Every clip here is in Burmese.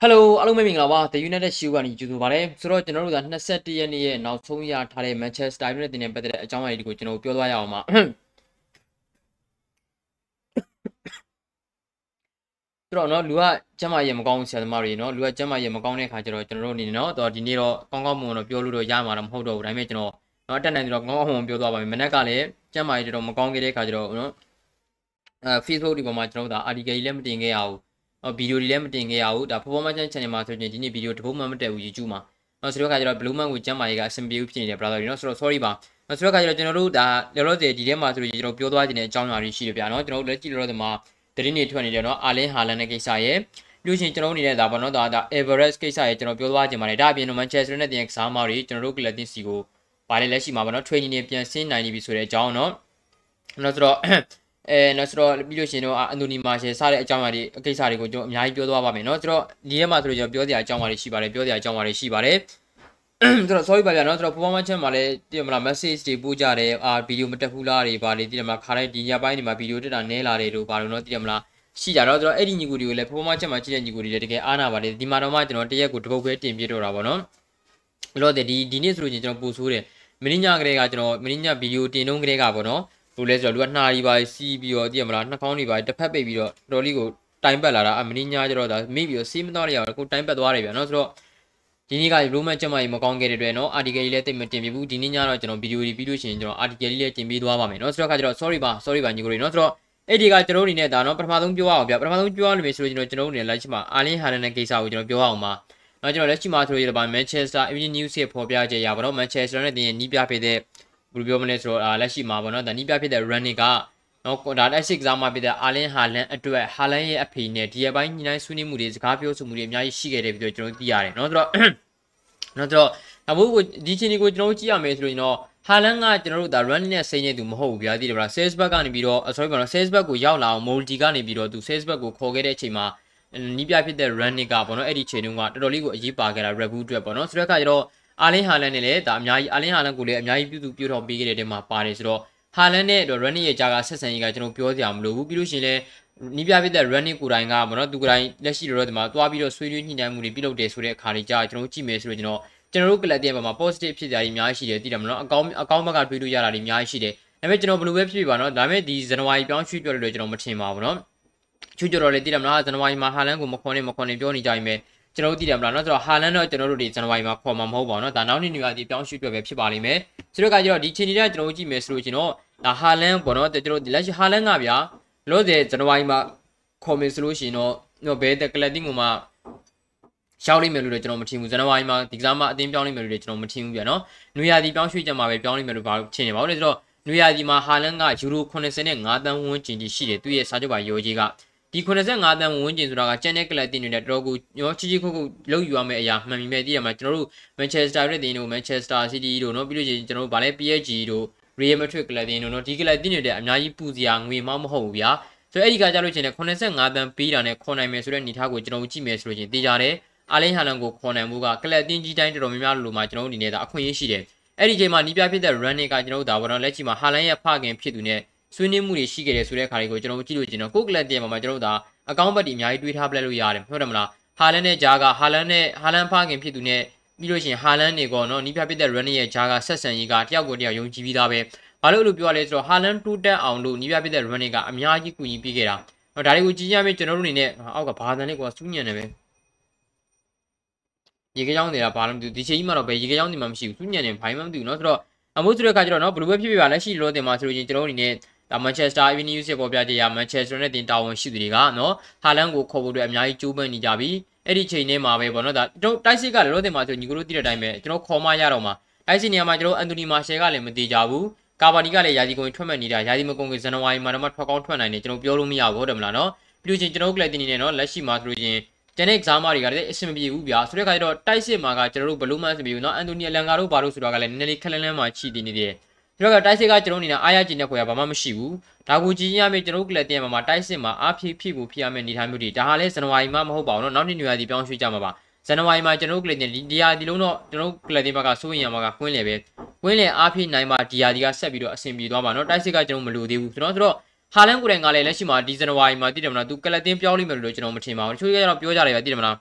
ဟယ်လိုအားလုံးပဲမင်္ဂလာပါ The United Show ကနေကြိုဆိုပါရစေဆိုတော့ကျွန်တော်တို့က21ရက်နေ့ရဲ့နောက်ဆုံးရထားတဲ့ Manchester United တင်တဲ့ပတ်သက်တဲ့အကြောင်းအရာတွေကိုကျွန်တော်ပြောသွားရအောင်ပါဆိုတော့เนาะလူကကျမ်းမာရေးမကောင်းဆရာသမားတွေเนาะလူကကျမ်းမာရေးမကောင်းတဲ့ခါကျတော့ကျွန်တော်တို့အနေနဲ့เนาะတော့ဒီနေ့တော့ကောင်းကောင်းမွန်မွန်တော့ပြောလို့တော့ရမှာတော့မဟုတ်တော့ဘူးဒါပေမဲ့ကျွန်တော်เนาะအတက်နိုင်တော့ကောင်းကောင်းမွန်မွန်ပြောသွားပါမယ်မနေ့ကလည်းကျမ်းမာရေးတော်မကောင်းခဲ့တဲ့ခါကျတော့เนาะအဲ Facebook ဒီပေါ်မှာကျွန်တော်တို့ဒါ article ကြီးလည်းမတင်ခဲ့ရဘူး ဗီဒီယိုတွေလည်းမတင်ခဲ့ရဘူးဒါ performance channel မှာဆိုရင်ဒီနေ့ဗီဒီယိုတစ်ပုဒ်မှမတက်ဘူး YouTube မှာနော်ဆိုတော့ကကျတော့ blue man ကိုကျမ်းမာရေးကအဆင်ပြေဘူးဖြစ်နေတယ် brother တွေနော်ဆိုတော့ sorry ပါနော်ဆိုတော့ကကျတော့ကျွန်တော်တို့ဒါလောလောဆယ်ဒီထဲမှာဆိုရင်ကျွန်တော်ပြောသွားခြင်းတဲ့အကြောင်းအရာတွေရှိတယ်ဗျာနော်ကျွန်တော်တို့လက်ကြည့်လောလောဆယ်မှာတရင်တွေထွက်နေတယ်နော်အာလင်းဟာလန်ရဲ့ကိစ္စရဲ့လို့ရှိရင်ကျွန်တော်တို့နေတဲ့ဒါပေါ့နော်ဒါဒါ Everest ကိစ္စရဲ့ကျွန်တော်ပြောသွားခြင်းပါတယ်ဒါအပြင်တော့ Manchester နဲ့တင်ကစားမားတွေကျွန်တော်တို့ club တင်စီကိုဗားလေလက်ရှိမှာပေါ့နော် training တွေပြန်ဆင်းနိုင်ပြီဆိုတဲ့အကြောင်းနော်နော်ဆိုတော့ အဲနော်ဆိုတော့ပြီးလို့ရှိရင်တော့အန်တိုနီမာရှယ်စတဲ့အကြောင်းအရာတွေအကိစ္စတွေကိုကျွန်တော်အများကြီးပြောသွားပါမယ်နော်ဆိုတော့ဒီထဲမှာဆိုတော့ကျွန်တော်ပြောစရာအကြောင်းအရာတွေရှိပါတယ်ပြောစရာအကြောင်းအရာတွေရှိပါတယ်ဆိုတော့ sorry ပါဗျာနော်ဆိုတော့ performance ချက်မှာလည်းတည်မလား message တွေပို့ကြတယ်အာဗီဒီယိုမတက်ဘူးလားတွေဗာလေတည်မလားခါတိုင်းဒီညပိုင်းတွေမှာဗီဒီယိုတက်တာနဲလာတယ်လို့ဗာလို့နော်တည်မလားရှိကြတော့ဆိုတော့အဲ့ဒီညီကိုတွေကိုလည်း performance ချက်မှာကြည့်တဲ့ညီကိုတွေလည်းတကယ်အားနာပါတယ်ဒီမှာတော့မှကျွန်တော်တရက်ကိုတစ်ပုတ်ပဲတင်ပြတော့တာပေါ့နော်လို့တဲ့ဒီဒီနေ့ဆိုလို့ချင်းကျွန်တော်ပို့ဆိုးတယ်မင်းညကလေးကကျွန်တော်မင်းညဗီဒီယိုတင်တော့ကလေးကပေါ့နော် ဘလို့လဲဆိုတော့လူကနှာရီပါစီးပြီးတော့သိရမလားနှာခေါင်းတွေပါတစ်ဖက်ပိတ်ပြီးတော့တော်လေးကိုတိုင်ပတ်လာတာအမင်းညာကျတော့ဒါမိပြီးတော့စီးမတော့ရအောင်ကိုတိုင်ပတ်သွားတယ်ဗျာနော်ဆိုတော့ဒီနေ့ကရိုမန်ကျမကြီးမကောင်းခဲ့တဲ့အတွက်နော် article ကြီးလည်းတိတ်မတင်ပြဘူးဒီနေ့ညတော့ကျွန်တော်ဗီဒီယိုတွေပြီးလို့ရှိရင်ကျွန်တော် article ကြီးလည်းတင်ပေးသွားပါမယ်နော်ဆိုတော့ခါကျတော့ sorry ပါ sorry ပါညီကိုတွေနော်ဆိုတော့အဲ့ဒီကကျွန်တော်တို့အနေနဲ့ဒါနော်ပထမဆုံးပြောရအောင်ဗျပထမဆုံးပြောရလို့ဆိုလို့ကျွန်တော်ကျွန်တော်တို့အနေနဲ့လက်ရှိမှာအာလင်းဟာလန်ရဲ့ကိစ္စကိုကျွန်တော်ပြောရအောင်ပါနော်ကျွန်တော်လက်ရှိမှာဆိုလို့ရပါ Manchester Evening News ရဲ့ဖော်ပြချက်ရပါတော့ Manchester နဲ့တင်ရဲ့နီးပြပေးတဲ့ ဘယ်လိုပြောမလဲဆိုတော့လက်ရှိမှာပေါ့နော်ဒါနီးပြဖြစ်တဲ့ running ကနော်ဒါလက်ရှိကစားမှာဖြစ်တဲ့အာလင်းဟာလန်အတွက်ဟာလန်ရဲ့အဖေနဲ့ဒီအပိုင်းညီနိုင်ဆွေးနွေးမှုတွေစကားပြောဆိုမှုတွေအများကြီးရှိခဲ့တယ်ပြီးတော့ကျွန်တော်သိရတယ်နော်ဆိုတော့နော်ဆိုတော့အမိုးကိုဒီချင်းကိုကျွန်တော်ကြည့်ရမယ်ဆိုရင်တော့ဟာလန်ကကျွန်တော်တို့ဒါ run နဲ့စိမ့်နေသူမဟုတ်ဘူးဗျာသိတယ်ဗျာ sales back ကနေပြီးတော့ sorry ပါနော် sales back ကိုရောက်လာအောင် multi ကနေပြီးတော့သူ sales back ကိုခေါ်ခဲ့တဲ့အချိန်မှာနီးပြဖြစ်တဲ့ run ကပေါ့နော်အဲ့ဒီချိန်တုန်းကတော်တော်လေးကိုအရေးပါခဲ့တာ review အတွက်ပေါ့နော်ဆိုတော့အခါကျတော့ အာလင်းဟာလန်နဲ့လည်းဒါအများကြီးအာလင်းဟာလန်ကိုလည်းအများကြီးပြုစုပြုထောင်ပေးခဲ့တဲ့တဲမှာပါတယ်ဆိုတော့ဟာလန်နဲ့တော့ running ရဲ့ကြားကဆက်ဆံရေးကကျွန်တော်ပြောစရာမလိုဘူးပြီးလို့ရှိရင်လည်းနီးပြဖြစ်တဲ့ running ကိုယ်တိုင်ကမနော်သူကိုယ်တိုင်လက်ရှိတော့ဒီမှာသွားပြီးတော့ဆွေးနွေးညှိနှိုင်းမှုတွေပြုလုပ်တယ်ဆိုတဲ့အခါတွေကြာကျွန်တော်ကြည့်မယ်ဆိုတော့ကျွန်တော်ကျွန်တော်တို့ကလပ်တဲ့ဘက်မှာ positive ဖြစ်ကြတာကြီးအများကြီးရှိတယ်သိတယ်မနော်အကောင်းအကောင်းဘက်ကတွေးလို့ရတာတွေအများကြီးရှိတယ်ဒါပေမဲ့ကျွန်တော်ဘယ်လိုပဲဖြစ်ဖြစ်ပါနော်ဒါပေမဲ့ဒီဇန်နဝါရီပြောင်းရွှေ့ပြောလို့လည်းကျွန်တော်မထင်ပါဘူးနော်ချွတ်ကြတော့လေသိတယ်မလားဇန်နဝါရီမှာဟာလန်ကိုမခွန်နဲ့မခွန်နဲ့ပြောနေကြရင်ပဲ ကျွန်တော်တို့သိတယ်မလားเนาะဆိုတော့ဟာလန်တော့ကျွန်တော်တို့ဒီဇန်နဝါရီမှာခေါ်မှာမဟုတ်ပါဘူးเนาะဒါနောက်နေ့နေရာဒီပြောင်းရွှေ့ပြောပဲဖြစ်ပါလိမ့်မယ်ဆိုတော့ကကျတော့ဒီချိန်တွေကကျွန်တော်တို့ကြည့်မယ်ဆိုလို့ကျွန်တော်ဒါဟာလန်ပေါ့เนาะကျွန်တော်ဒီလက်ရှိဟာလန်ကဗျာလို့တဲ့ဇန်နဝါရီမှာခေါ်မယ်ဆိုလို့ရှိရင်တော့တော့ဘယ်တက်ကလပ်တင်းကမှရှောက်လိမ့်မယ်လို့လည်းကျွန်တော်မထင်ဘူးဇန်နဝါရီမှာဒီကစားမအတင်းပြောင်းလိမ့်မယ်လို့လည်းကျွန်တော်မထင်ဘူးဗျာနော်နွေရာသီပြောင်းရွှေ့ကြမှာပဲပြောင်းလိမ့်မယ်လို့ဘာလို့ထင်နေပါဦးလဲဆိုတော့နွေရာသီမှာဟာလန်ကယူရို85တန်းဝန်းကျင်ကြီးရှိတယ်သူ့ရဲ့စာချုပ်ပါရောကြီးက ဒီ85တန်းဝန်းကျင်ဆိုတာကကျန်တဲ့ကလပ်တင်နေတဲ့တော်ကိုရောချီချီခုခုလောက်ယူရမယ့်အရာမှန်ပြီမဲ့တည်ရမှာကျွန်တော်တို့ Manchester United တင်တို့ Manchester City တို့เนาะပြီးလို့ရှိရင်ကျွန်တော်တို့ဗာလဲ PSG တို့ Real Madrid ကလပ်တင်တို့เนาะဒီကလပ်တင်နေတဲ့အများကြီးပူစရာငွေမမဟုတ်ဘူးဗျာဆိုတော့အဲ့ဒီကကြလို့ရှိရင်85တန်းပေးတာနဲ့ခေါ်နိုင်မယ်ဆိုတဲ့အနေထားကိုကျွန်တော်ကြည့်မယ်ဆိုလို့ရှိရင်သိကြတယ်အာလင်းဟာလန်ကိုခေါ်နိုင်မှုကကလပ်တင်ကြီးတိုင်းတော်တော်များများလိုမှကျွန်တော်တို့အနေနဲ့ဒါအခွင့်အရေးရှိတယ်အဲ့ဒီချိန်မှာနီးပြဖြစ်တဲ့ running ကကျွန်တော်တို့ဒါဘောတော့လက်ချီမှာဟာလန်ရဲ့ဖခင်ဖြစ်သူနဲ့ ဆွေးနွေးမှုတွေရှိခဲ့တယ်ဆိုတဲ့အခါတွေကိုကျွန်တော်တို့ကြည့်လို့ကျွန်တော်ကိုကလပ်တင်မှာမှာကျွန်တော်တို့ဒါအကောင့်ဘက်ဒီအများကြီးတွေးထားပလက်လို့ရတယ်ဟုတ်တယ်မလားဟာလန်နဲ့ဂျာကဟာလန်နဲ့ဟာလန်ဖခင်ဖြစ်သူနဲ့ပြီးလို့ရှိရင်ဟာလန်နေကောနော်နီးပြဖြစ်တဲ့ run ရဲ့ဂျာကဆက်ဆံရေးကတယောက်ကိုတယောက်ယုံကြည်ပြီးသားပဲဘာလို့လို့ပြောရလဲဆိုတော့ဟာလန်တူတက်အောင်လို့နီးပြဖြစ်တဲ့ run ကအများကြီးကူညီပေးခဲ့တာနော်ဒါတွေကိုကြည့်ရမယ်ကျွန်တော်တို့အနေနဲ့အောက်ကဘာသန်လေးကစူးညံနေပဲရေခဲကြောင်းနေတာဘာလို့မသိဘူးဒီချိန်ကြီးမှာတော့ဘယ်ရေခဲကြောင်းနေမှမရှိဘူးစူးညံနေဘာမှမသိဘူးနော်ဆိုတော့အမို့ဆိုတဲ့အခါကျတော့နော်ဘယ်လိုပဲဖြစ်ဖြစ်ပါလက်ရှိလောတင်မှာဆိုလို့ချင်းကျွန်တော်တို့အနေနဲ့ ဒါမန်ချက်စတာအီဗနီးစ်ရဲ့ပေါ်ပြချက်ရမန်ချက်စတာနဲ့တင်တာဝန်ရှိသူတွေကနော်ဟာလန်ကိုခေါ်ဖို့အတွက်အများကြီးကြိုးပမ်းနေကြပြီအဲ့ဒီချိန်ထဲမှာပဲပေါ့နော်ဒါတို့တိုက်စစ်ကလည်းလောတင်မှာဆိုညီကိုတို့သိတဲ့အတိုင်းပဲကျွန်တော်ခေါ်မှရတော့မှာတိုက်စစ်နေရာမှာကျွန်တော်အန်တိုနီမာရှယ်ကလည်းမသေးကြဘူးကာဘာနီကလည်းယာဒီကုန်ထွက်မဲ့နေတာယာဒီမကုန်ကဇန်နဝါရီမှာတော့ထွက်ကောင်းထွက်နိုင်တယ်ကျွန်တော်ပြောလို့မရဘူးဟုတ်တယ်မလားနော်ပြီးလို့ချင်းကျွန်တော်ကလည်းတင်နေတယ်နော်လက်ရှိမှာဆိုလို့ချင်းကျန်တဲ့ exam တွေကလည်းအဆင်မပြေဘူးဗျာဆိုတဲ့ခါကျတော့တိုက်စစ်မှာကကျွန်တော်တို့ဘလူးမန်အဆင်ပြေဘူးเนาะအန်တိုနီအလန်ကာတို့ဘာလို့ဆိုတာကလည်းနည်းနည်းလေးခက်လန်းလန်းမှချီတည်နေတယ် ဒီတော့တိုက်စစ်ကကျွန်တော်အနေနဲ့အားရကျင်တဲ့ခွေကဘာမှမရှိဘူးဒါကိုကြည့်ရမယ်ကျွန်တော်ကလပ်တင်မှာမှာတိုက်စစ်မှာအားဖြည့်ဖြည့်ဖို့ဖြစ်ရမယ့်အနေအထားမျိုးတွေဒါဟာလဲဇန်နဝါရီမှမဟုတ်ပါဘူးเนาะနောက်နှစ်ညရာသီပြောင်းရွှေ့ကြမှာပါဇန်နဝါရီမှာကျွန်တော်ကလပ်တင်ဒီရာဒီလုံးတော့ကျွန်တော်ကလပ်တင်ဘက်ကစိုးရင်ရမှာကကွင်းလေပဲကွင်းလေအားဖြည့်နိုင်မှာဒီရာဒီကဆက်ပြီးတော့အဆင်ပြေသွားမှာเนาะတိုက်စစ်ကကျွန်တော်မလိုသေးဘူးကျွန်တော်ဆိုတော့ဟာလန်ကိုယ်တိုင်ကလည်းလက်ရှိမှာဒီဇန်နဝါရီမှာတည်တယ်မလားသူကလပ်တင်ပြောင်းလိမ့်မယ်လို့ကျွန်တော်မထင်ပါဘူးတချို့ကတော့ပြောကြတယ်ဗျတည်တယ်မလား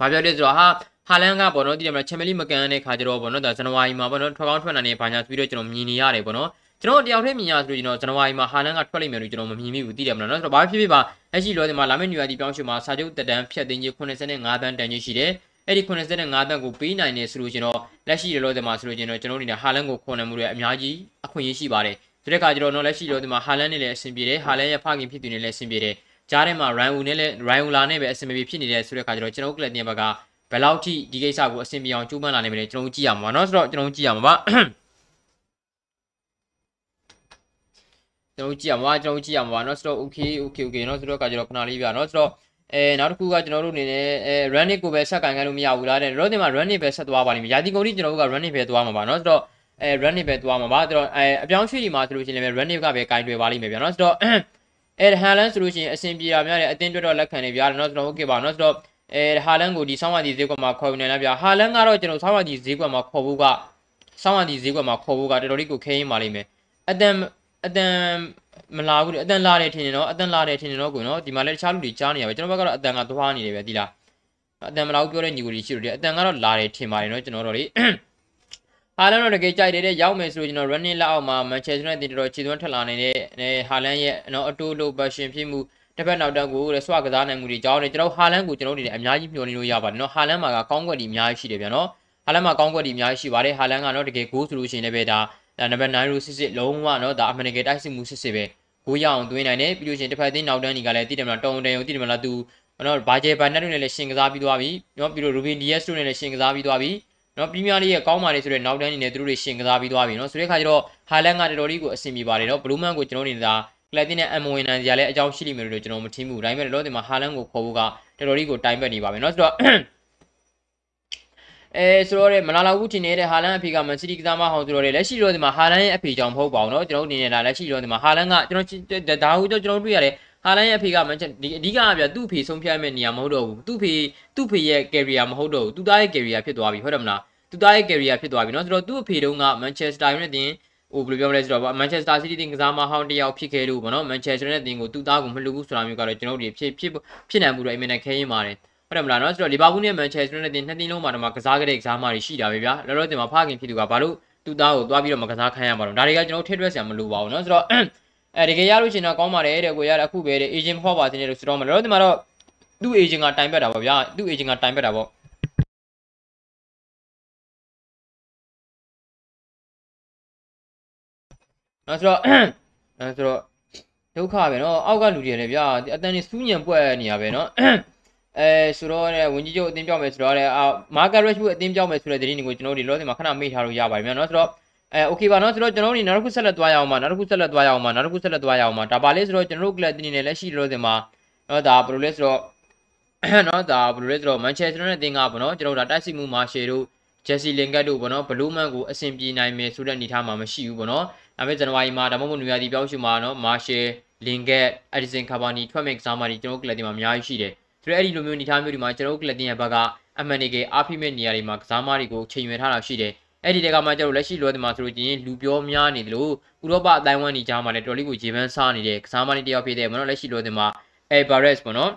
ဘာပြောလဲဆိုတော့ဟာ ဟာလန်ကပေါ့နော်ဒီမှာချန်ပီယံလိမကန်တဲ့ခါကျတော့ပေါ့နော်ဒါဇန်နဝါရီမှာပေါ့နော်ထွက်ကောင်းထွက်နိုင်နေဘာညာဆိုပြီးတော့ကျွန်တော်မြင်နေရတယ်ပေါ့နော်ကျွန်တော်တယောက်တည်းမြင်ရဆိုကျွန်တော်ဇန်နဝါရီမှာဟာလန်ကထွက်လိမ့်မယ်လို့ကျွန်တော်မမြင်မိဘူးသိတယ်မလားနော်ဆိုတော့ဘာဖြစ်ဖြစ်ပါလက်ရှိလောဒီမှာလာမယ့်နယူယာတီပြောင်းရွှေ့မှာစာချုပ်တက်တန်းဖြတ်သိမ်းကြီး85တန်းတန်ကြီးရှိတယ်အဲ့ဒီ85တန်းကိုပေးနိုင်နေဆိုလို့ကျွန်တော်လက်ရှိလောဒီမှာဆိုလို့ကျွန်တော်ကျွန်တော်အနေနဲ့ဟာလန်ကိုခေါ်နိုင်မှုတွေအများကြီးအခွင့်အရေးရှိပါတယ်ဆိုတဲ့အခါကျတော့နော်လက်ရှိလောဒီမှာဟာလန်နဲ့လည်းအဆင်ပြေတယ်ဟာလန်ရဲ့ဖခင်ဖြစ်သူနဲ့လည်းအဆင်ပြေတယ်ကြားထဲမှာ Ryan Wu နဲ့လည်း Ryan Wu လာနဲ့ပဲအဆင်ပြေဖြစ်နေတဲ့ဆိုတဲ့အခါကျတော့ကျွန်တော်ကလပ်တင်ဘက်က ဘယ်လောက်ထိဒီကိစ္စကိုအဆင်ပြေအောင်ကြိုးပမ်းလာနိုင်မလဲကျွန်တော်ကြည့်ရမှာပါเนาะဆိုတော့ကျွန်တော်ကြည့်ရမှာပါကျွန်တော်ကြည့်ရမှာကျွန်တော်ကြည့်ရမှာပါเนาะဆိုတော့ okay okay okay เนาะဆိုတော့ကကျွန်တော်ခဏလေးပြเนาะဆိုတော့အဲနောက်တစ်ခုကကျွန်တော်တို့အနေနဲ့အဲ running ကိုပဲဆက်ကန်ခံလို့မရဘူးလားတဲ့တော့ဒီမှာ running ပဲဆက်သွားပါလိမ့်မယ်ယာတီကုန်ကြီးကျွန်တော်တို့က running ပဲသွားမှာပါเนาะဆိုတော့အဲ running ပဲသွားမှာပါဆိုတော့အဲအပြောင်းရွှေ့ဒီမှာဆိုလို့ရှိရင်လည်း running ကပဲကင်တွယ်ပါလိမ့်မယ်ဗျာเนาะဆိုတော့အဲဟန်လန်ဆိုလို့ရှိရင်အဆင်ပြေတာများတယ်အတင်းတွက်တော့လက်ခံနေဗျာเนาะဆိုတော့ okay ပါเนาะဆိုတော့ အဲဟာလန်ကိုဒီဆောင်းဝါဒီဈေးကွက်မှာခေါ်ယူနေလားဗျာဟာလန်ကတော့ကျွန်တော်ဆောင်းဝါဒီဈေးကွက်မှာခေါ်ဖို့ကဆောင်းဝါဒီဈေးကွက်မှာခေါ်ဖို့ကတော်တော်လေးကိုခဲရင်ပါလိမ့်မယ်အတန်အတန်မလာဘူးအတန်လာတယ်ထင်တယ်နော်အတန်လာတယ်ထင်တယ်နော်ကိုနော်ဒီမှာလည်းတခြားလူတွေကြားနေရပဲကျွန်တော်ဘက်ကတော့အတန်ကသွားနေတယ်ပဲဒီလားအတန်မလာဘူးပြောတဲ့ညီကိုကြီးရှိလို့ဒီအတန်ကတော့လာတယ်ထင်ပါတယ်နော်ကျွန်တော်တို့လေဟာလန်တော့တကယ်ကြိုက်တယ်ရောက်မယ်ဆိုလို့ကျွန်တော် running လက်အောက်မှာ Manchester United တော်တော်ခြေသွန်းထက်လာနေတဲ့ဟာလန်ရဲ့နော်အတိုးလို့ passion ဖြစ်မှု တစ်ဖက်နောက်တက်ကိုတဲ့ဆွကစားနိုင်မှုတွေကြောင်းနေကျွန်တော်ဟာလန်ကိုကျွန်တော်တို့တွေအများကြီးမျှော်နေလို့ရပါတယ်နော်ဟာလန်မှာကကောင်းကွက်ဒီအများကြီးရှိတယ်ဗျာနော်ဟာလန်မှာကောင်းကွက်ဒီအများကြီးရှိပါတယ်ဟာလန်ကတော့တကယ် goal ဆိုလို့ရှိရင်လည်းပဲဒါနံပါတ်9လို့စစ်စစ်လုံးဝနော်ဒါအမှန်တကယ်တိုက်စစ်မှုစစ်စစ်ပဲကိုရအောင်သွင်းနိုင်တယ်ပြီးလို့ရှိရင်တစ်ဖက်သင်းနောက်တန်းကြီးကလည်းတည်တယ်မလားတုံတန်ရုံတည်တယ်မလားသူနော်ဘာဂျေဘန်နက်တို့နဲ့လည်းရှင်ကစားပြီးသွားပြီနော်ပြီးတော့ရူဘင်ဒီယက်စ်တို့နဲ့လည်းရှင်ကစားပြီးသွားပြီနော်ပရီးမီးယားလိရဲ့ကောင်းပါလေဆိုတဲ့နောက်တန်းကြီးနဲ့သူတို့တွေရှင်ကစားပြီးသွားပြီနော်ဆိုတဲ့ခါကျတော့ဟာလန်ကတော်တော်လေးကိုအဆင်ပြေပါတယ်နော်ဘလူးမန်ကိုကျွန်တော်နေတာ ကလပ်တင်နဲ့အမဝင်နန်စီကလည်းအကြောင်းရှိလိမ့်မယ်လို့ကျွန်တော်မထင်ဘူးဒါပေမဲ့တော့ဒီမှာဟာလန်ကိုခေါ်ဖို့ကတော်တော်လေးကိုတိုင်ပတ်နေပါပဲเนาะဆိုတော့အဲဆိုတော့မလာလာဘူးတင်နေတဲ့ဟာလန်အဖေကမန်စီးတီးကစားမဟောင်းဆိုတော့လက်ရှိတော့ဒီမှာဟာလန်ရဲ့အဖေကြောင့်မဟုတ်ပါဘူးเนาะကျွန်တော်အနေနဲ့လာလက်ရှိတော့ဒီမှာဟာလန်ကကျွန်တော်ဒါဟုကျွန်တော်တွေ့ရတယ်ဟာလန်ရဲ့အဖေကမန်ချက်ဒီအဓိကကပြသူ့ဖေဆုံးဖြတ်မဲ့နေရာမဟုတ်တော့ဘူးသူ့ဖေသူ့ဖေရဲ့ career မဟုတ်တော့ဘူးသူသားရဲ့ career ဖြစ်သွားပြီဟုတ်တယ်မလားသူသားရဲ့ career ဖြစ်သွားပြီเนาะဆိုတော့သူ့အဖေတုန်းက Manchester United ဟိုဘယ်လိုပြောမလဲဆိုတော့မန်ချက်စတာစီးတီးတင်ကစားမဟောင်းတယောက်ဖြစ်ခဲ့လို့ပေါ့နော်မန်ချက်စတာနဲ့တင်ကိုသူ့သားကိုမလှုပ်ဘူးဆိုတာမျိုးကတော့ကျွန်တော်တို့ဖြစ်ဖြစ်ဖြစ်နိုင်မှုတော့အမြင်နဲ့ခဲရင်ပါတယ်ဟုတ်တယ်မလားနော်ဆိုတော့လီဗာပူးနဲ့မန်ချက်စတာနဲ့တင်နှစ်တင်းလုံးမှာတော့ကစားခဲ့တဲ့ကစားမတွေရှိတာပဲဗျာလောလောဆယ်မှာဖခင်ဖြစ်သူကဘာလို့သူ့သားကိုသွားပြီးတော့မကစားခိုင်းရမှာတော့ဒါတွေကကျွန်တော်ထိထွက်ဆရာမလိုပါဘူးနော်ဆိုတော့အဲတကယ်ရလို့ရှင်တော့ကောင်းပါတယ်တဲ့ကိုရတဲ့အခုပဲတဲ့ agent ဖောက်ပါတင်တယ်လို့ဆိုတော့မလောလောဆယ်မှာတော့သူ့ agent ကတိုင်ပတ်တာပါဗျာသူ့ agent ကတိုင်ပတ်တာပေါ့ နော်ဆိုတော့အဲဆိုတော့ဒုက္ခပဲเนาะအောက်ကလူတွေလည်းဗျာအတန်နေစူးညံပွက်နေရပဲเนาะအဲဆိုတော့တဲ့ဝင်ကြီးချုပ်အတင်းပြောင်းမယ်ဆိုတော့တဲ့အာမာကာရက်ရှ်ဘူးအတင်းပြောင်းမယ်ဆိုတဲ့သတင်းတွေကိုကျွန်တော်တို့လောဆယ်မှာခဏမေ့ထားလို့ရပါတယ်မြန်เนาะဆိုတော့အဲโอเคပါเนาะဆိုတော့ကျွန်တော်တို့နောက်တစ်ခုဆက်လက်သွားရအောင်ပါနောက်တစ်ခုဆက်လက်သွားရအောင်ပါနောက်တစ်ခုဆက်လက်သွားရအောင်ပါဒါပါလေဆိုတော့ကျွန်တော်တို့ကလပ်တင်းနေလက်ရှိလောဆယ်မှာเนาะဒါဘယ်လိုလဲဆိုတော့เนาะဒါဘယ်လိုလဲဆိုတော့မန်ချက်စတာနဲ့တင်ကပေါ့เนาะကျွန်တော်တို့ဒါတိုက်စစ်မှုမာရှယ်တို့ ဂျက်စီလင်ကတ်တို့ပေါ့နော်ဘလူးမန်ကိုအဆင်ပြေနိုင်မယ်ဆိုတဲ့အနေအထားမှာမရှိဘူးပေါ့နော်ဒါပေမဲ့ဇန်နဝါရီမှာဒါမှမဟုတ်နွေရာသီပြောင်းရွှေ့မှာနော်မာရှယ်လင်ကတ်အက်ဒီဆန်ကာဘာနီထွက်မဲ့ကစားမတွေကျွန်တော်ကလပ်တင်မှာအများကြီးရှိတယ်ဆိုတော့အဲ့ဒီလိုမျိုးအနေအထားမျိုးတွေမှာကျွန်တော်ကလပ်တင်ရဲ့ဘက်ကအမှန်တကယ်အားဖိမဲ့နေရာတွေမှာကစားမတွေကိုချိန်ရွယ်ထားတာရှိတယ်အဲ့ဒီတကမှကျွန်တော်လက်ရှိလောတင်မှာဆိုလို့ချင်းလူပြောများနေတယ်လို့ဥရောပအတိုင်းဝမ်နေကြားမှာလည်းတော်လေးကိုဂျေပန်စားနေတဲ့ကစားမတွေတယောက်ဖြစ်တဲ့မနော်လက်ရှိလောတင်မှာအဲဘာရက်စ်ပေါ့နော်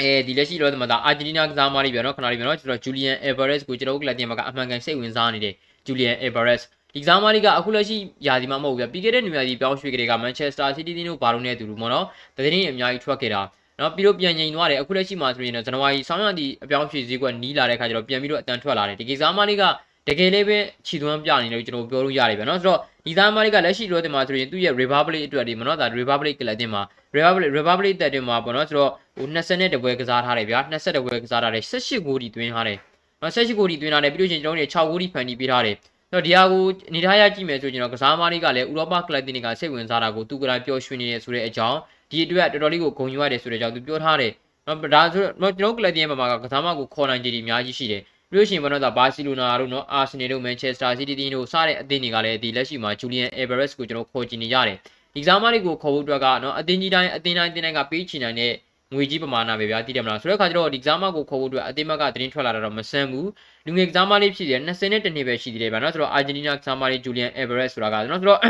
အဲဒီလက်ရှိတော့ဒီမှာဒါအာဂျင်တီးနားကစားမလေးပြန်တော့ခဏလေးပြန်တော့ကျွန်တော်ဂျူလီယန်အယ်ဗာရက်စ်ကိုကျွန်တော်တို့ကလပ်တင်မှာကအမှန်ကန်စိတ်ဝင်စားနေတဲ့ဂျူလီယန်အယ်ဗာရက်စ်ဒီကစားမလေးကအခုလက်ရှိယာစီမှာမဟုတ်ဘူးဗျပြီးခဲ့တဲ့နေရာစီပြောင်းရွှေ့ကြတဲ့ကမန်ချက်စတာစီးတီးတင်းတို့ဘာလို့နဲ့တူလို့ပေါ့နော်တကယ်ရင်အများကြီးထွက်ခဲ့တာနော်ပြီးတော့ပြန်ငြိမ်သွားတယ်အခုလက်ရှိမှာဆိုရင်ဇန်နဝါရီဆောင်းရသည့်အပြောင်းရွှေ့ဈေးကွက်နီးလာတဲ့ခါကျတော့ပြန်ပြီးတော့အတန်ထွက်လာတယ်ဒီကစားမလေးကတကယ်လေးပဲခြီသွမ်းပြနေလို့ကျွန်တော်ပြောလို့ရတယ်ဗျနော်ဆိုတော့ဒီသားမလေးကလက်ရှိလို့တင်မှာဆိုရင်သူ့ရဲ့ Republic အတွက်ဒီမနော်ဒါ Republic ကလပ်တင်မှာ Republic Republic တက်တင်မှာပေါ့နော်ဆိုတော့ဟို20နဲ့တပွဲကစားထားတယ်ဗျာ20တပွဲကစားထားတယ်18ဂိုးဒီတွင်းထားတယ်နော်18ဂိုးဒီတွင်းထားတယ်ပြီးလို့ရှိရင်ကျွန်တော်တို့6ဂိုးဒီဖန်တီးပေးထားတယ်ဆိုတော့ဒီဟာကိုနေထားရကြည့်မယ်ဆိုရင်တော့ကစားမလေးကလည်းဥရောပကလပ်တင်တွေကစိတ်ဝင်စားတာကိုသူကလည်းပျော်ရွှင်နေတယ်ဆိုတဲ့အကြောင်းဒီအတွက်တော်တော်လေးကိုဂုဏ်ယူရတယ်ဆိုတဲ့အကြောင်းသူပြောထားတယ်နော်ဒါဆိုတော့ကျွန်တော်ကလပ်တင်ရဲ့မှာကစားမကိုခေါ်နိုင်ကြည်အများကြီးရှိတယ်ပြီးလို့ရှိရင်ဘာလို့လဲဘာစီလိုနာတို့နော်အာဆင်နယ်တို့မန်ချက်စတာစီးတီးတို့စတဲ့အသင်းတွေကလည်းဒီလက်ရှိမှာဂျူလီယန်အေဗာရက်စ်ကိုကျွန်တော်ခေါ်ကြည့်နေရတယ် exam တွေကိုခေါ်ဖို့အတွက်ကနော်အတင်းကြီးတိုင်းအတင်းတိုင်းတင်းတိုင်းကပေးချင်နိုင်တဲ့ငွေကြီးပမာဏပဲဗျာသိတယ်မလားဆိုတော့ခါကျတော့ဒီ exam ကိုခေါ်ဖို့အတွက်အတင်းမကသတင်းထွက်လာတာတော့မဆန်းဘူးလူငယ် exam လေးဖြစ်တယ်20နဲ့တနေ့ပဲရှိသေးတယ်ဗျာနော်ဆိုတော့ Argentina exam လေး Julian Alvarez ဆိုတာကနော်ဆိုတော့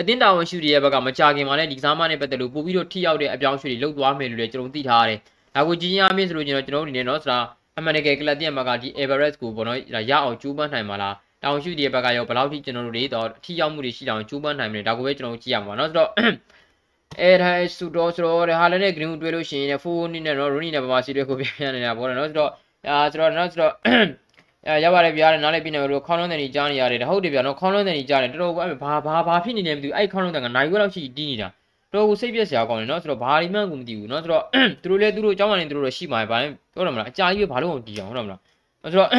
အတင်းတာဝန်ရှိတွေရဲ့ဘက်ကမကြခင်မှာလည်းဒီ exam နဲ့ပတ်သက်လို့ပို့ပြီးတော့ထိရောက်တဲ့အပြောင်းအရွှေ့တွေလုပ်သွားမယ်လို့လည်းကျွန်တော်သိထားရတယ်ဒါကိုကြီးကြီးအမြင့်ဆိုလို့ကျွန်တော်ကျွန်တော်အနေနဲ့နော်ဆိုတာအမှန်တကယ်ကလပ်တင်မှာကဒီ Everest ကိုပေါ့နော်ရအောင်ကြိုးပမ်းနိုင်မှာလား တောင်ရှုတဲ့ဘက်ကရောဘယ်လောက်ထိကျွန်တော်တို့တွေတော့အထီရောက်မှုတွေရှိအောင်ကျူးပန်းနိုင်မလဲဒါကိုပဲကျွန်တော်ကြည့်ရမှာเนาะဆိုတော့အဲဒါဆူတော့ဆိုတော့ဟာလည်း green တွေ့လို့ရှိရင်ဖူးနီနဲ့တော့ Rooney နဲ့ပမာစီတွေကိုပြပြနေတာပေါ့နော်ဆိုတော့အာဆိုတော့နော်ဆိုတော့အဲရပါတယ်ဗျာနားလည်းပြနေလို့ခေါင်းလုံးတဲ့ကြီးကြားနေရတယ်ဟုတ်တယ်ဗျာနော်ခေါင်းလုံးတဲ့ကြီးကြားတယ်တော်တော်အဲ့ဘာဘာဘာဖြစ်နေလဲမသိဘူးအဲ့ခေါင်းလုံးတဲ့ကနိုင်ဝက်လောက်ရှိတီးနေတာတော်ကိုစိတ်ပြက်စရာကောင်းတယ်နော်ဆိုတော့ဘာဒီမှန်းကိုမသိဘူးနော်ဆိုတော့သူတို့လည်းသူတို့အကြောင်းမှလည်းသူတို့တော့ရှိမှာပဲဘာလဲပြောရမလားအကြာကြီးပဲဘာလို့အောင်တီးအောင်ဟုတ်တယ်မလားဆိုတော့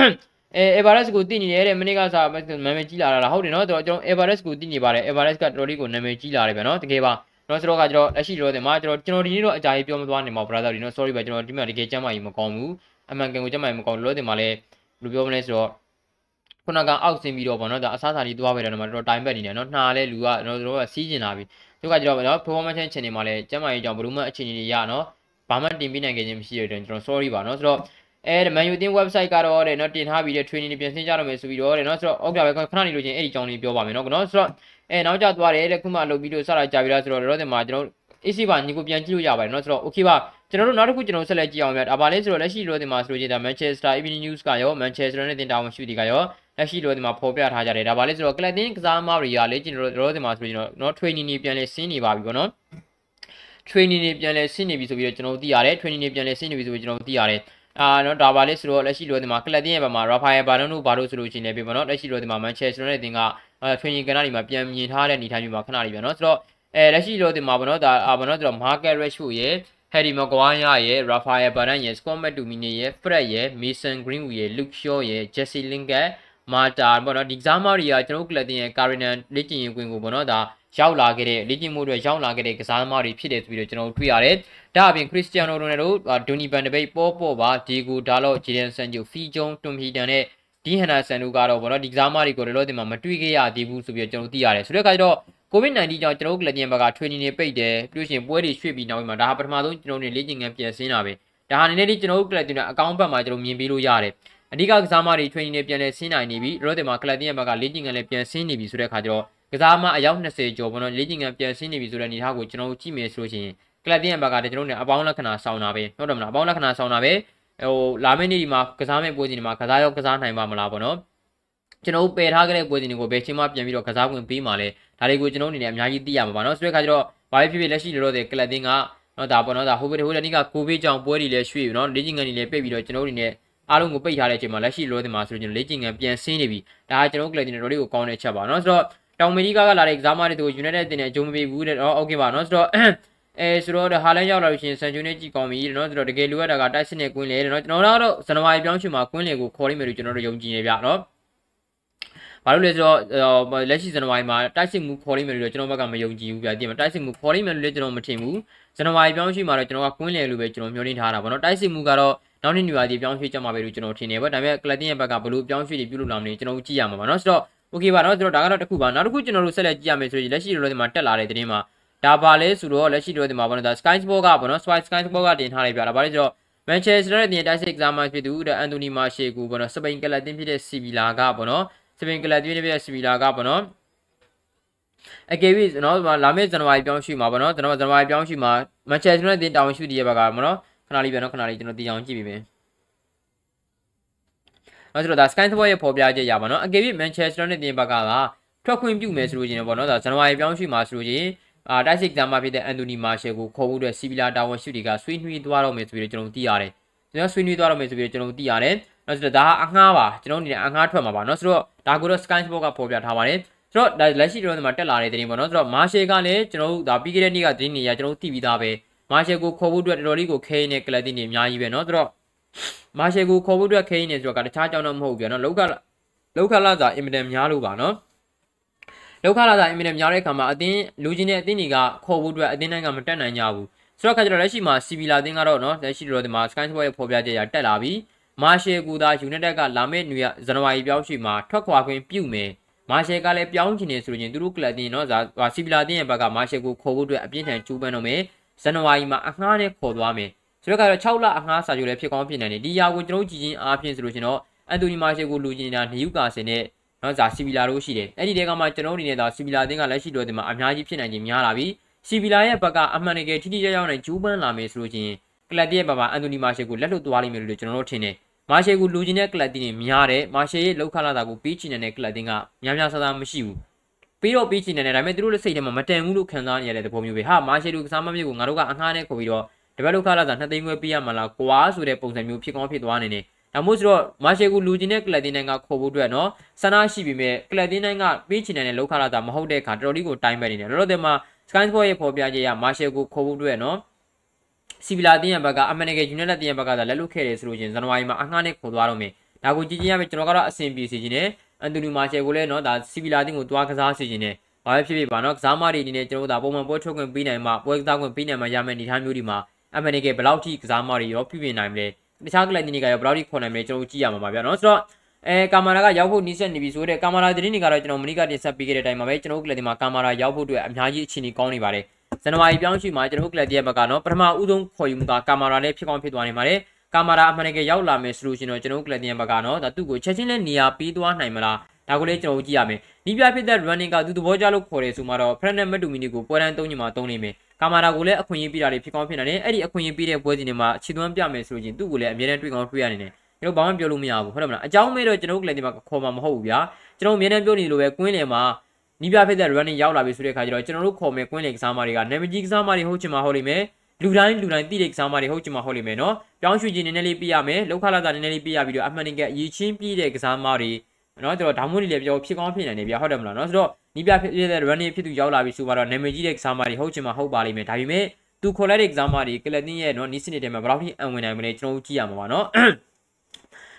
အဲ Everest ကိုတည်နေတယ်တဲ့မနေ့ကစားနာမည်ကြီးလာတာဟုတ်တယ်နော်ကျွန်တော် Everest ကိုတည်နေပါတယ် Everest ကတော်တော်လေးကိုနာမည်ကြီးလာတယ်ဗျာနော်တကယ်ပါနော်ဆိုတော့ကကျွန်တော်လက်ရှိတော့ဒီမှာကျွန်တော်ကျွန်တော်ဒီနေ့တော့အကြာကြီးပြောမသွားနေမှာ brother ဒီနော် sorry ပဲကျွန်တော်ဒီမှာတကယ်ကြမ်းမာကြီးမကောင်းဘူးအမှန်ကန်ကိုကြမ်းမာကြီးမကောင်းလို့ဒီမှာလည်းဘယ်လိုပြောမလဲဆိုတော့ခုနကအောက်ဆင်းပြီးတော့ဗောနော်ဒါအစားအစာတွေသွားပဲတယ်တော့တော်တိုင်ဘက်နေတယ်နော်နှာလဲလူကကျွန်တော်တို့ကစီးကျင်လာပြီသူကကျွန်တော်နော် performance channel မှာလည်းကြမ်းမာကြီးကြောင့်ဘယ်လိုမှအခြေအနေတွေရနော်ဘာမှတင်ပြနိုင်ခဲ့ခြင်းမရှိတဲ့အတွက်ကျွန်တော် sorry ပါနော်ဆိုတော့ အဲ Man U တင်း website ကတော့တဲ့နော်တင်ထားပြီးတဲ့ training တွေပြင်ဆင်ကြတော့မယ်ဆိုပြီးတော့တဲ့နော်ဆိုတော့ဟုတ်ကဲ့ပဲခဏနေလို့ချင်းအဲ့ဒီကြောင်းလေးပြောပါမယ်နော်နော်ဆိုတော့အဲနောက်ကျသွားတယ်တဲ့ခုမှလုပ်ပြီးတော့စတာကြာပြီလားဆိုတော့တော့ဒီမှာကျွန်တော် AC ပါညီကိုပြန်ကြည့်လို့ရပါတယ်เนาะဆိုတော့ okay ပါကျွန်တော်တို့နောက်တစ်ခုကျွန်တော်ဆက်လက်ကြည့်အောင်များဒါပါလဲဆိုတော့လက်ရှိလိုတင်မှာဆိုလို့ချင်းဒါ Manchester Evening News ကရော Manchester နဲ့တင်တာဝန်ရှိတီကရောလက်ရှိလိုတင်မှာဖော်ပြထားကြတယ်ဒါပါလဲဆိုတော့ကလပ်တင်ကစားမတွေကလေကျွန်တော်တို့တင်မှာဆိုလို့ကျွန်တော်เนาะ training တွေပြန်လဲဆင်းနေပါပြီပေါ့เนาะ training တွေပြန်လဲဆင်းနေပြီဆိုပြီးတော့ကျွန်တော်တို့သိရတယ် training တွေပြန်လဲဆင်းနေပြီဆိုပြီးကျွန်တော်တို့သိရတယ် အာနော်ဒါပါလေဆိုတော့လက်ရှိလိုဒီမှာကလပ်တင်ရဲ့ဘက်မှာ Rafael Varane တို့ဘာလို့ဆိုလို့ရှိနေပြီပေါ့နော်လက်ရှိလိုဒီမှာ Manchester နဲ့တင်က training ကဏ္ဍဒီမှာပြန်မြင်ထားတဲ့အနေအထားမျိုးမှာခဏလေးပြန်နော်ဆိုတော့အဲလက်ရှိတော့ဒီမှာဗောနော်ဒါဗောနော်ဆိုတော့ Market Rashford ရဲ့ Harry Maguire ရဲ့ Rafael Varane ရဲ့ Scott McTominay ရဲ့ Fred ရဲ့ Mason Greenwood ရဲ့ Luke Shaw ရဲ့ Jesse Lingard မာတာဗောနော်ဒီကစားမတွေကကျွန်တော်ကလပ်တင်ရဲ့ Carinan လေ့ကျင့်ရေးကွင်းကိုဗောနော်ဒါ ရောက်လာခဲ့တဲ့လေ့ကျင့်မှုတွေရောက်လာခဲ့တဲ့ကစားသမားတွေဖြစ်တယ်ဆိုပြီးတော့ကျွန်တော်တွေ့ရတယ်။ဒါအပြင်ခရစ္စတီယာနိုရိုနယ်ဒိုဒိုနီဘန်ဒပိတ်ပေါ်ပေါ်ပါဒီဂူဒါလော့ဂျီဒန်ဆန်ဂျိုဖီဂျုံတွန်ဟီတန်နဲ့ဒီဟန်နာဆန်တို့ကတော့ဗောနော်ဒီကစားသမားတွေကိုလောလောတင်မှာမတွေ့ခဲ့ရသေးဘူးဆိုပြီးတော့ကျွန်တော်သိရတယ်။ဆိုတဲ့အခါကျတော့ COVID-19 ကြောင့်ကျွန်တော်တို့ကလပ်တင်ဘက်က training တွေပိတ်တယ်ပြီးလို့ရှိရင်ပွဲတွေရွှေ့ပြီးနောက်ပြီးမှဒါဟာပထမဆုံးကျွန်တော်တို့လေ့ကျင့်ခန်းပြန်ဆင်းတာပဲ။ဒါဟာနည်းနည်းလေးကျွန်တော်တို့ကလပ်တင်ကအကောင့်ဘက်မှာကျွန်တော်မြင်ပြီးလို့ရတယ်။အဓိကကစားမတွေ training တွေပြန်လဲဆင်းနိုင်နေပြီရောတင်မှာကလပ်တင်ဘက်ကလေ့ကျင့်ခန်းလည်းပြန်ဆင်းနေပြီဆိုတဲ့အခါကျတော့ ကစားမအယောက်20ကျော်ပေါ့နော်လေ့ကျင့်ခန်းပြန်ဆင်းနေပြီဆိုတဲ့အနေအထားကိုကျွန်တော်တို့ကြည့်မယ်ဆိုလို့ရှိရင်ကလပ်တင်ဘက်ကတည်းကကျွန်တော်တို့အပေါင်းလက္ခဏာဆောင်တာပဲဟုတ်တယ်မလားအပေါင်းလက္ခဏာဆောင်တာပဲဟိုလာမယ့်နေ့ဒီမှာကစားမဲ့ပွဲစဉ်ဒီမှာကစားရောကစားနိုင်ပါမလားပေါ့နော်ကျွန်တော်ပယ်ထားခဲ့တဲ့ပွဲစဉ်တွေကိုဘယ်ချိန်မှပြန်ပြီးတော့ကစားခွင့်ပေးမှလဲဒါတွေကိုကျွန်တော်အနေနဲ့အများကြီးသိရမှာပါနော်ဆိုတဲ့အခါကျတော့ဘာဖြစ်ဖြစ်လက်ရှိလို့တော့ကလပ်တင်ကနော်ဒါပေါ့နော်ဒါဟိုဘက်ဟိုတနေ့ကကိုဗစ်ကြောင့်ပွဲတွေလည်းရွှေ့ပြီနော်လေ့ကျင့်ခန်းတွေလည်းပိတ်ပြီးတော့ကျွန်တော်အနေနဲ့အားလုံးကိုပိတ်ထားတဲ့အချိန်မှာလက်ရှိလိုတင်မှာဆိုလို့ကျွန်တော်လေ့ကျင့်ခန်းပြန်ဆင်းနေပြီဒါကကျွန်တော်ကလပ်တင်တော်လေးကိုကောင်းတဲ့ချက်ပါနော်ဆိုတော့ တောင်အမေရိကကလာတဲ့ကစားမတွေကို United တင်တဲ့အကျုံးမပေးဘူးတဲ့တော့ okay ပါနော်ဆိုတော့အဲဆိုတော့ဟာလန်ရောက်လာလို့ရှိရင်ဆန်ဂျူနဲ့ကြည့်ကောင်းပြီတဲ့နော်ဆိုတော့တကယ်လိုရတာကတိုက်စစ်နဲ့ကွင်းလေတဲ့နော်ကျွန်တော်တို့ဇန်နဝါရီပြောင်းရွှေ့မှာကွင်းလေကိုခေါ်လိမ့်မယ်လို့ကျွန်တော်တို့ယုံကြည်နေဗျနော်ဘာလို့လဲဆိုတော့လက်ရှိဇန်နဝါရီမှာတိုက်စစ်မှုခေါ်လိမ့်မယ်လို့ကျွန်တော်ဘက်ကမယုံကြည်ဘူးဗျာဒီမှာတိုက်စစ်မှုခေါ်လိမ့်မယ်လို့လည်းကျွန်တော်မထင်ဘူးဇန်နဝါရီပြောင်းရွှေ့မှာတော့ကျွန်တော်ကကွင်းလေလို့ပဲကျွန်တော်မျှော်လင့်ထားတာပေါ့နော်တိုက်စစ်မှုကတော့နောက်နှစ်ညွာဒီပြောင်းရွှေ့ကြမှာပဲလို့ကျွန်တော်ထင်နေပါဒါပေမဲ့ကလပ်တင်ရဲ့ဘက်ကဘလို့ပြောင်းရွှေ့တွေပြုလုပ်လာမလဲကျွန်တော်ကြည့်ရမှာပါနော်ဆိုတော့ okay ပါနော်ဆိုတော့ဒါကတော့တစ်ခုပါနောက်တစ်ခုကျွန်တော်တို့ဆက်လက်ကြည့်ရမယ်ဆိုရင်လက်ရှိလိုလိုဒီမှာတက်လာတဲ့သတင်းမှာဒါပါလဲဆိုတော့လက်ရှိလိုဒီမှာဘာလို့ဒါ Sky Sport ကပေါ့နော် Sky Sky Sport ကတင်ထားလိုက်ပြတာဘာလဲဆိုတော့ Manchester ရဲ့တင်တိုက်စစ်ကစားမှဖြစ်သူတဲ့အန်တိုနီမာရှေကူပေါ့နော်စပိန်ကလပ်တင်ဖြစ်တဲ့စီဗီလာကပေါ့နော်စပိန်ကလပ်တင်ဖြစ်တဲ့စီဗီလာကပေါ့နော်အကယ်၍ကျွန်တော်လာမယ့်ဇန်နဝါရီပြောင်းရွှေ့မှာပေါ့နော်ကျွန်တော်ဇန်နဝါရီပြောင်းရွှေ့မှာ Manchester နဲ့တင်တောင်းရွှေ့တည်းရဲ့ဘက်ကပေါ့နော်ခဏလေးပြန်တော့ခဏလေးကျွန်တော်တီအောင်ကြည့်ပြီးမယ် နော်ဆိုတော့ဒါ Sky Sport ရဲ့ဖော်ပြချက်ရပါနော်အကယ်၍ Manchester United ပြင်ပကကထွက်ခွင့်ပြုမယ်ဆိုလို့ရှင်ပေါ့နော်ဒါဇန်နဝါရီပြောင်းရွှေ့မှာဆိုလို့ရှင်အာတိုက်စစ်ကမ်းမဖြစ်တဲ့အန်တိုနီမာရှယ်ကိုခေါ်ဖို့အတွက်စီဗီလာတာဝန်ရှိတွေကဆွေးနွေးသွားတော့မယ်ဆိုပြီးတော့ကျွန်တော်သိရတယ်ကျွန်တော်ဆွေးနွေးသွားတော့မယ်ဆိုပြီးတော့ကျွန်တော်သိရတယ်နော်ဆိုတော့ဒါအငှားပါကျွန်တော်အနေနဲ့အငှားထွက်မှာပါနော်ဆိုတော့ဒါကိုတော့ Sky Sport ကဖော်ပြထားပါတယ်ဆိုတော့ဒါလက်ရှိကျွန်တော်တို့မှာတက်လာတဲ့တင်ပေါ့နော်ဆိုတော့မာရှယ်ကလည်းကျွန်တော်တို့ဒါပြီးခဲ့တဲ့နေ့ကတင်နေရကျွန်တော်တို့သိပြီးသားပဲမာရှယ်ကိုခေါ်ဖို့အတွက်တော်တော်လေးကိုခဲနေတဲ့ကလပ်တင်နေအများကြီးပဲနော်ဆိုတော့ မာရှယ်ကိုခေါ်ဖို့အတွက်ခဲနေဆိုတော့ကတခြားကြောင်းတော့မဟုတ်ဘူးပြောနော်လောက်ကလောက်ကလာစာအင်မတန်များလို့ပါနော်လောက်ခလာတာအင်မီနမ်များတဲ့အခါမှာအတင်းလူချင်းတဲ့အတင်းတွေကခေါ်ဖို့အတွက်အတင်းတိုင်းကမတက်နိုင်ကြဘူးဆိုတော့ခါကျတော့လက်ရှိမှာ CB လာတင်းကတော့နော်လက်ရှိတော့ဒီမှာ Sky Sport ရဲ့ဖော်ပြချက်အရတက်လာပြီးမာရှယ်ကူသာ United ကလာမယ့်နွေဇန်နဝါရီပြောင်းရွှေ့မှာထွက်ခွာခွင့်ပြုမယ်မာရှယ်ကလည်းပြောင်းချင်နေဆိုရင်သူတို့ကလပ်တင်နော်ဇာ CB လာတင်းရဲ့ဘက်ကမာရှယ်ကိုခေါ်ဖို့အတွက်အပြင်းထန်ကြိုးပမ်းတော့မယ်ဇန်နဝါရီမှာအငှားနဲ့ခေါ်သွားမယ် ဆိုတော့ကတော့6လအငှားစာချုပ်လည်းဖြစ်ကောင်းဖြစ်နိုင်တယ်ဒီຢာကိုကျွန်တော်ကြည့်ချင်းအားဖြင့်ဆိုလို့ရှင်တော့အန်တိုနီမာရှယ်ကိုလူချင်တာနယူကာဆင်နဲ့နော်ဇာစီဗီလာတို့ရှိတယ်အဲ့ဒီတဲကမှကျွန်တော်အနေနဲ့ဒါစီဗီလာတင်ကလက်ရှိတော့ဒီမှာအများကြီးဖြစ်နိုင်ခြင်းများလာပြီစီဗီလာရဲ့ဘက်ကအမှန်တကယ်ထိထိရောက်ရောက်နဲ့ဂျူးပန်းလာမယ်ဆိုလို့ချင်းကလပ်တီရဲ့ပါပါအန်တိုနီမာရှယ်ကိုလက်လွတ်သွားလိမ့်မယ်လို့ကျွန်တော်တို့ထင်တယ်မာရှယ်ကိုလူချင်းတဲ့ကလပ်တီတွေများတယ်မာရှယ်ရဲ့လောက်ခလာတာကိုပြီးချင်တဲ့ကလပ်တီကများများဆဆမရှိဘူးပြီးတော့ပြီးချင်တယ်ဒါပေမဲ့သူတို့လည်းစိတ်ထဲမှာမတန်ဘူးလို့ခံစားနေရတဲ့သဘောမျိုးပဲဟာမာရှယ်တို့ကစားမမျိုးကိုငါတို့ကအငှားနဲ့ခေါ်ပြီးတော့ တပတ်လောက်ခလာတာနှစ်သိန်းခွဲပေးရမှာလားကွာဆိုတဲ့ပုံစံမျိုးဖြစ်ကောင်းဖြစ်သွားနေတယ်ဒါမို့ဆိုတော့မာရှယ်ကိုလူချင်းတဲ့ကလပ်တင်းတိုင်းကခေါ်ဖို့အတွက်နော်ဆန္ဒရှိပြီမဲ့ကလပ်တင်းတိုင်းကပေးချင်တဲ့လောက်ခလာတာမဟုတ်တဲ့အခါတော်တော်လေးကိုတိုင်းပဲနေတယ်လောလောဆယ်မှာ Sky Sport ရဲ့ဖော်ပြချက်အရမာရှယ်ကိုခေါ်ဖို့အတွက်နော်စီဗီလာတင်းရဘက်ကအမန်နကေယူနိုက်တက်တင်းရဘက်ကသာလက်လွတ်ခဲ့တယ်ဆိုလို့ချင်းဇန်နဝါရီမှာအငှားနဲ့ခေါ်သွားတော့မယ်ဒါကိုကြည့်ကြည့်ရမယ်ကျွန်တော်ကတော့အဆင်ပြေစေချင်တယ်အန်တိုနီမာရှယ်ကိုလည်းနော်ဒါစီဗီလာတင်းကိုတွားကစားစေချင်တယ်ဘာပဲဖြစ်ဖြစ်ပါနော်ကစားမတွေအနေနဲ့ကျွန်တော်တို့ဒါပုံမှန်ပွဲထုတ်ခွင့်ပေးနိုင်မှပွဲကစားခွင့်ပေးနိုင်မှရမယ်အနေထားမျိုးဒီမှာ အမန်နကေဘယ်လောက်ထိကစားမတွေရောပြပြနိုင်မလဲတခြားကလပ်တင်းတွေကရောဘယ်လောက်ထိခေါ်နိုင်မလဲကျွန်တော်တို့ကြည့်ရမှာပါဗျာနော်ဆိုတော့အဲကာမရာကရောက်ဖို့နီးစက်နေပြီဆိုတော့ကာမရာသတင်းတွေကတော့ကျွန်တော်မနီကတင်ဆက်ပေးခဲ့တဲ့အတိုင်းပါပဲကျွန်တော်တို့ကလပ်တင်မှာကာမရာရောက်ဖို့အတွက်အများကြီးအခြေအနေကောင်းနေပါတယ်ဇန်နဝါရီပြောင်းရှိမှာကျွန်တော်တို့ကလပ်တင်ရဲ့ဘက်ကတော့ပထမဦးဆုံးခေါ်ယူမှုကကာမရာနဲ့ဖြစ်ကောင်းဖြစ်သွားနေပါတယ်ကာမရာအမှန်တကယ်ရောက်လာမယ်ဆိုလို့ရှိရင်တော့ကျွန်တော်တို့ကလပ်တင်ရဲ့ဘက်ကတော့ဒါသူ့ကိုချက်ချင်းလဲနေရာပေးသွားနိုင်မလားဒါကိုလည်းကျွန်တော်တို့ကြည့်ရမယ်။နီးပြဖြစ်တဲ့ running ကသူသဘောကျလို့ခေါ်တယ်ဆိုမှတော့ Fernand Matumini ကိုပွဲတန်းသုံးညမှာသုံးနေမယ်။ ကာမာရာကိုလည်းအခွင့်အရေးပေးတာတွေဖြစ်ကောင်းဖြစ်နိုင်တယ်။အဲ့ဒီအခွင့်အရေးပေးတဲ့ပွဲစဉ်တွေမှာခြေသွမ်းပြမယ်ဆိုလို့ချင်းသူ့ကိုလည်းအမြဲတမ်းတွေ့ကောင်းတွေ့ရနေတယ်။ကျွန်တော်ဘာမှပြောလို့မရဘူးဟုတ်တယ်မလား။အကြောင်းမဲတော့ကျွန်တော်ကလည်းဒီမှာခေါ်မှာမဟုတ်ဘူးဗျာ။ကျွန်တော်အမြဲတမ်းပြောနေလို့ပဲကွင်းလယ်မှာနီးပြဖြစ်တဲ့ running ရောက်လာပြီဆိုတဲ့အခါကျတော့ကျွန်တော်တို့ခေါ်မယ်ကွင်းလယ်ကစားမတွေကနာမည်ကြီးကစားမတွေဟုတ်ချင်မှာဟုတ်လိမ့်မယ်။လူတိုင်းလူတိုင်းတည်တဲ့ကစားမတွေဟုတ်ချင်မှာဟုတ်လိမ့်မယ်နော်။ပြောင်းရွှေ့ခြင်းနည်းနည်းလေးပြရမယ်။လောက်ခလာတာနည်းနည်းလေးပြရပြီးတော့အမှန်တကယ်အရေးချင်းပြည့်တဲ့ကစားမတွေ နော်ကျွန်တော်ဒါမှမဟုတ်လည်းပြောဖြစ်ကောင်းဖြစ်နိုင်တယ်ဗျာဟုတ်တယ်မလားနော်ဆိုတော့နီးပြဖြစ်တဲ့ running ဖြစ်သူရောက်လာပြီဆိုတော့နာမည်ကြီးတဲ့ exam တွေဟုတ်ချင်မှဟုတ်ပါလိမ့်မယ်ဒါပေမဲ့သူခေါ်လိုက်တဲ့ exam တွေကလတင်ရဲ့နော်နီးစနစ်တွေမှာဘယ်လောက်ထိအံဝင်နိုင်မလဲကျွန်တော်ကြည့်ရမှာပါနော်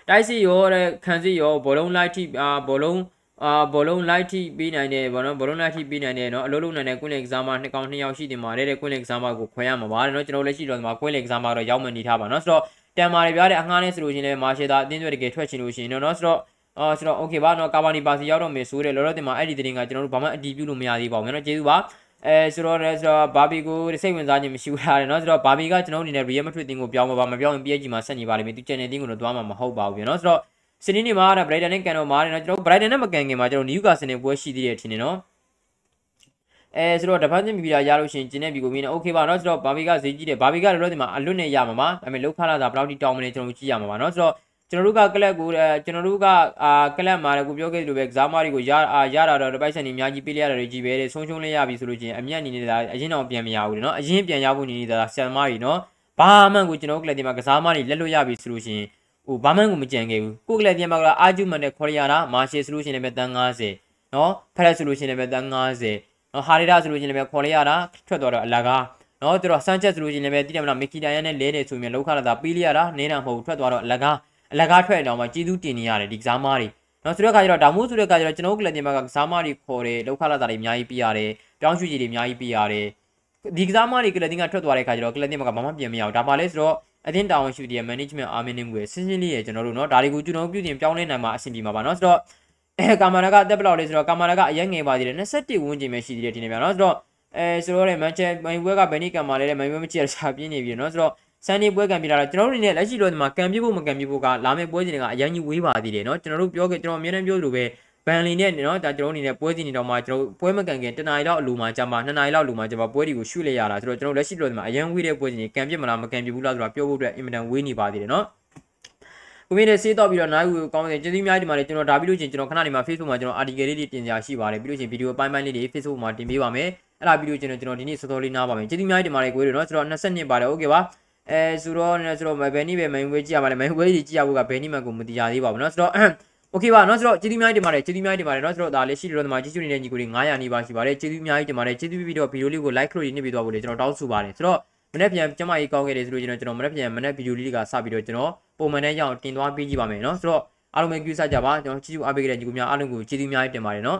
တိုက်စီရောတဲ့ခံစီရောဘောလုံးလိုက်ထိအာဘောလုံးအာဘောလုံးလိုက်ထိပေးနိုင်တယ်ဗောနော်ဘောလုံးလိုက်ထိပေးနိုင်တယ်နော်အလုပ်လုပ်နိုင်တဲ့ကွင်းလေ exam နှစ်ကောင်နှစ်ယောက်ရှိတင်ပါတယ်တဲ့ကွင်းလေ exam ကိုခွဲရမှာပါတဲ့နော်ကျွန်တော်လည်းရှိတော့ဒီမှာကွင်းလေ exam တော့ရောက်မှနေထားပါနော်ဆိုတော့တန်မာတွေပြတဲ့အငှားနဲ့ဆိုလို့ရှိရင်လည်းမာရှေတာအတင်းတွေတကယ်ထွက်ချင်လို့ရှိရင်နော်ဆိုတော့ အော်ဆိုတော့ okay ပါနော်ကာဘာနီပါစီရောက်တော့မယ်ဆိုတဲ့လောလောတင်မှာအဲ့ဒီတင်ကကျွန်တော်တို့ဘာမှအတီးပြုလို့မရသေးပါဘူးနော်ကျေးဇူးပါအဲဆိုတော့လည်းဆိုတော့ဘာဘီကိုစိတ်ဝင်စားခြင်းမရှိဘူးလားเนาะဆိုတော့ဘာဘီကကျွန်တော်အနေနဲ့ Real Madrid တင်းကိုပြောင်းမှာပါမပြောင်းရင် PSG မှာဆက်နေပါလိမ့်မယ်သူ channel တင်းကိုတော့သွားမှာမဟုတ်ပါဘူးเนาะဆိုတော့စနေနေ့မှာဒါ Brighton နဲ့ကန်တော့မာတယ်เนาะကျွန်တော် Brighton နဲ့မကန်ခင်မှာကျွန်တော် Newcastle နဲ့ပွဲရှိသေးတယ်ထင်တယ်เนาะအဲဆိုတော့တပတ်ချင်းပြီးတာရလို့ရှိရင်ကျင်းတဲ့ဘီကိုမင်းနဲ့ okay ပါเนาะဆိုတော့ဘာဘီကဈေးကြီးတယ်ဘာဘီကလည်းလို့ဒီမှာအလွတ်နဲ့ရမှာပါဒါပေမဲ့လောက်ခလာတာဘယ်လောက်ထိတောင်းမလဲကျွန်တော်ကြည့်ရမှာပါเนาะဆိုတော့ ကျွန်တော်တို့ကကလပ်ကိုကျွန်တော်တို့ကအာကလပ်မှာလည်းကိုပြောခဲ့သလိုပဲကစားမတွေကိုရအာရတာတော့တပိုက်ဆန်နေအများကြီးပေးလိုက်ရတာတွေကြီးပဲတဲ့ဆုံးရှုံးလေးရပြီဆိုလို့ချင်းအမျက်အနေနဲ့ဒါအရင်တော့ပြန်မရဘူးလေနော်အရင်ပြန်ရဖို့နေနေတာဆန်မတွေနော်ဘာမှန်ကိုကျွန်တော်ကလပ်ဒီမှာကစားမတွေလက်လွတ်ရပြီဆိုလို့ချင်းဟိုဘာမှန်ကိုမကြံခဲ့ဘူးကိုကလပ်ဒီမှာကအာဂျူမန်နဲ့ခေါ်ရတာမာရှယ်ဆိုလို့ချင်းလည်းပဲတန်း90နော်ဖရက်ဆိုလို့ချင်းလည်းပဲတန်း90နော်ဟာရီဒါဆိုလို့ချင်းလည်းပဲခေါ်ရတာထွက်သွားတော့အလကားနော်သူတို့ဆန်ချက်ဆိုလို့ချင်းလည်းပဲတိတယ်မလားမီကီတာယန်နဲ့လဲနေဆိုရင်လောက်ခလာတာပေးလိုက်ရတာနေတာမဟုတ်ထွက်သွားတော့အလကား အလကားထွက်ရင်တော့မှကျေးဇူးတင်နေရတယ်ဒီကစားမတွေနော်ဆိုတော့အခါကျတော့ဒါမို့ဆိုတဲ့အခါကျတော့ကျွန်တော်ကလည်းဒီမှာကကစားမတွေခေါ်တယ်လောက်ခလာတာတွေအများကြီးပြရတယ်ပြောင်းရွှေ့ကြီးတွေအများကြီးပြရတယ်ဒီကစားမတွေကလတင်ကထွက်သွားတဲ့အခါကျတော့ကလတင်ကဘာမှပြင်မရအောင်ဒါပါလဲဆိုတော့အသင်းတာဝန်ရှိတဲ့ management armament ကိုစဉ်းစဉ်းလေးရကျွန်တော်တို့နော်ဒါတွေကိုကျွန်တော်ပြုပြင်ပြောင်းလဲနိုင်မှာအဆင်ပြေမှာပါနော်ဆိုတော့အဲကာမာရာကအသက်ဘယ်လောက်လဲဆိုတော့ကာမာရာကအရင်ငယ်ပါသေးတယ်21ဝန်းကျင်ပဲရှိသေးတယ်ဒီနေ့ပြန်နော်ဆိုတော့အဲဆိုတော့လေမန်ချက်မန်ဘွဲကဘယ်နည်းကံမာလဲလဲမန်ဘွဲမကြည့်ရစားပြင်းနေပြီနော်ဆိုတော့ စန်နေပွဲကံပြလာတော့ကျွန်တော်တို့အနေနဲ့လက်ရှိတော့ဒီမှာကံပြဖို့မကံပြဖို့ကလာမယ့်ပွဲစဉ်တွေကအရင်ကြီးဝေးပါသေးတယ်เนาะကျွန်တော်တို့ပြောခဲ့ကျွန်တော်အများနဲ့ပြောသလိုပဲဘန်လီနဲ့เนาะဒါကျွန်တော်အနေနဲ့ပွဲစဉ်တွေတော့မှကျွန်တော်ပွဲမကန်ခင်တနားရီလောက်အလိုမှာကြာမှာနှစ်နာရီလောက်အလိုမှာကြာမှာပွဲတွေကိုရှုလိုက်ရတာဆိုတော့ကျွန်တော်လက်ရှိတော့ဒီမှာအရင်ဝေးတဲ့ပွဲစဉ်တွေကံပြမလားမကံပြဘူးလားဆိုတာပြောဖို့အတွက်အင်မတန်ဝေးနေပါသေးတယ်เนาะကိုမင်းနဲ့စေးတော့ပြီးတော့နိုင်ကိုကောင်းတယ်ကျေးဇူးများဒီမှာလေကျွန်တော်ဒါပြီးလို့ချင်းကျွန်တော်ခဏနေမှာ Facebook မှာကျွန်တော် article လေးတွေတင်ပြရှိပါတယ်ပြီးလို့ချင်းဗီဒီယိုပိုင်းပိုင်းလေးတွေ Facebook မှာတင်ပေးပါမယ်အဲ့ဒါပြီးလို့ချင်းကျွန်တော်ဒီနေ့စောစောလေးနားပါမယ်ကျေးဇူးများဒီမှာလေကိုတွေเนาะကျွန်တော်22ပါတယ်โอเคပါ အဲဆိုတော့နော်ဆိုတော့ဘယ်နည်းပဲ main way ကြည့်ရမှာလဲ main way ကြီးကြည့်ရဖို့ကဘယ်နည်းမှကိုမတရားသေးပါဘူးနော်ဆိုတော့ okay ပါနော်ဆိုတော့ကျေးဇူးအများကြီးတင်ပါတယ်ကျေးဇူးအများကြီးတင်ပါတယ်နော်ဆိုတော့ဒါလေးရှိလို့ဒီမှာကျေးဇူးနေတဲ့ညီကိုတွေ900နီးပါးရှိပါတယ်ကျေးဇူးအများကြီးတင်ပါတယ်ကျေးဇူးပြီးတော့ဗီဒီယိုလေးကို like လို့ညှိပေးသွားဖို့လေကျွန်တော်တောင်းဆိုပါတယ်ဆိုတော့မနေ့ပြန်ကျမကြီးကောင်းခဲ့တယ်ဆိုလို့ကျွန်တော်ကျွန်တော်မနေ့ပြန်မနေ့ဗီဒီယိုလေးတွေကစပြီးတော့ကျွန်တော်ပုံမှန်တဲ့ရအောင်တင်သွားပေးကြည့်ပါမယ်နော်ဆိုတော့အားလုံးပဲကြည့်စားကြပါကျွန်တော်ကျေးဇူးအားပေးခဲ့တဲ့ညီကိုများအားလုံးကိုကျေးဇူးအများကြီးတင်ပါတယ်နော်